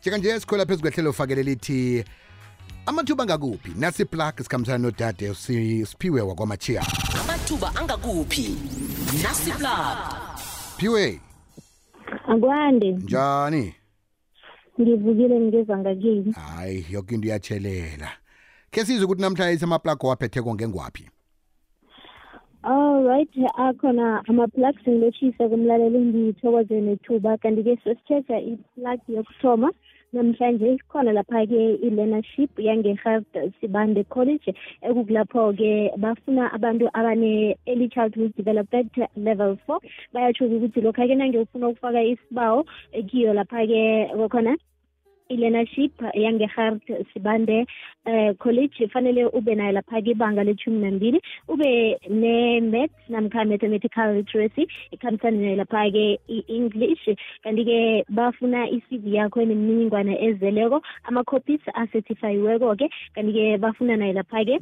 njenganje sikhwela phezu kwehlelo fakele lithi amathuba angakuphi nasi plug sikhambisana nodade si- siphiwe wakwamachiya amathuba angakuphi nasi plug phiwe akwande njani ngivukile ngeza ngakini hayi yoke into iyatshelela khe sizwe ukuthi namhlanje isamaplago waphetheko ngengwaphi alright akhona ama-plugs ngilotshise kumlaleli ngithokoze nethuba kanti-ke sesitshetsha i-plug yokuthoma namhlanje khona lapha-ke i-learnership yange-health sibande college ekukulapho-ke bafuna abantu abane-early childhood development level four bayatsho ukuthi lokhu-ke nange ufuna ukufaka isibawo kiyo lapha-ke kwakhona i-learnership yange-hart sibande eh college fanele ube nayo lapha kibanga lethumi nambili ube ne-met namkha mathematical literacy ikhambisane nayo lapha-ke i-english kanti-ke bafuna i-cv yakho enemininingwana ezeleko ama-copies asethifayiweko-ke kanti-ke bafuna nayo lapha-ke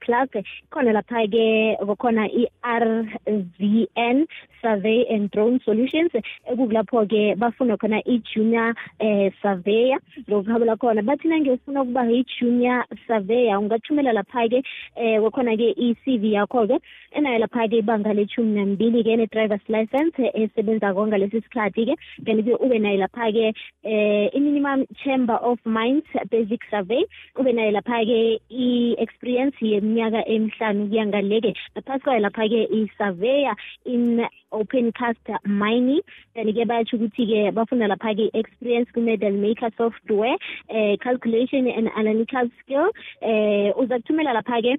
plug khona lapha ke kukhona i-RZN survey and drone solutions ekukulapho ke bafuna khona i-junior eh surveyor lokukhabela khona bathi nange ufuna ukuba i-junior surveyor ungathumela lapha ke eh kukhona ke i-CV yakho ke enayo lapha-ke ibanga lethumi nambili-ke ne-drivers license esebenzako ngalesi sikhathi-ke then-ke ube nayo lapha-ke um i-minimum chamber of mines basic survey ube nayo lapha-ke i-experience yeminyaka emihlanu kuya ngale-ke ngaphasi kwayo lapha-ke i-surveyor in open cast mining then-ke bayatsho ukuthi-ke bafuna lapha-ke i-experience ku-medal maker software um calculation and analytical skill um uza kuthumela lapha-ke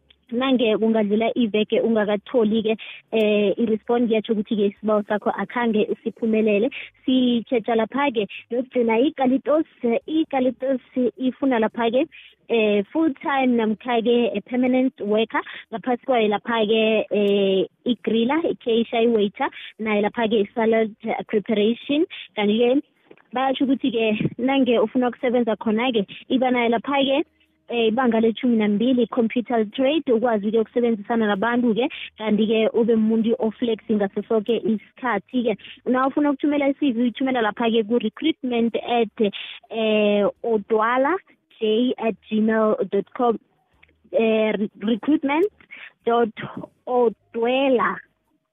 nange kungadlula iveke ungakatholi-ke eh i-respond kuyatho ukuthi-ke isibawo sakho akhange siphumelele sitshetsha lapha-ke yokugcina i-galitos i-galitos ifuna lapha-ke eh full time namkha-ke a permanent worker ngaphasi kwayo lapha-ke eh i-griller i-keisha i-waiter naye lapha-ke i-salad preparation kanti-ke bayasho ukuthi-ke nange ufuna ukusebenza khona-ke iba naye lapha-ke Eh, ibanga lethumi nambili computer literate ukwazi-ke ukusebenzisana nabantu-ke kanti-ke ube muntu oflexi ngaso soke isikhathi-ke na ufuna ukuthumela i-cv uyithumela lapha-ke ku-recruitment at um eh, odwala j at gmail dot com um recruitment dot odwela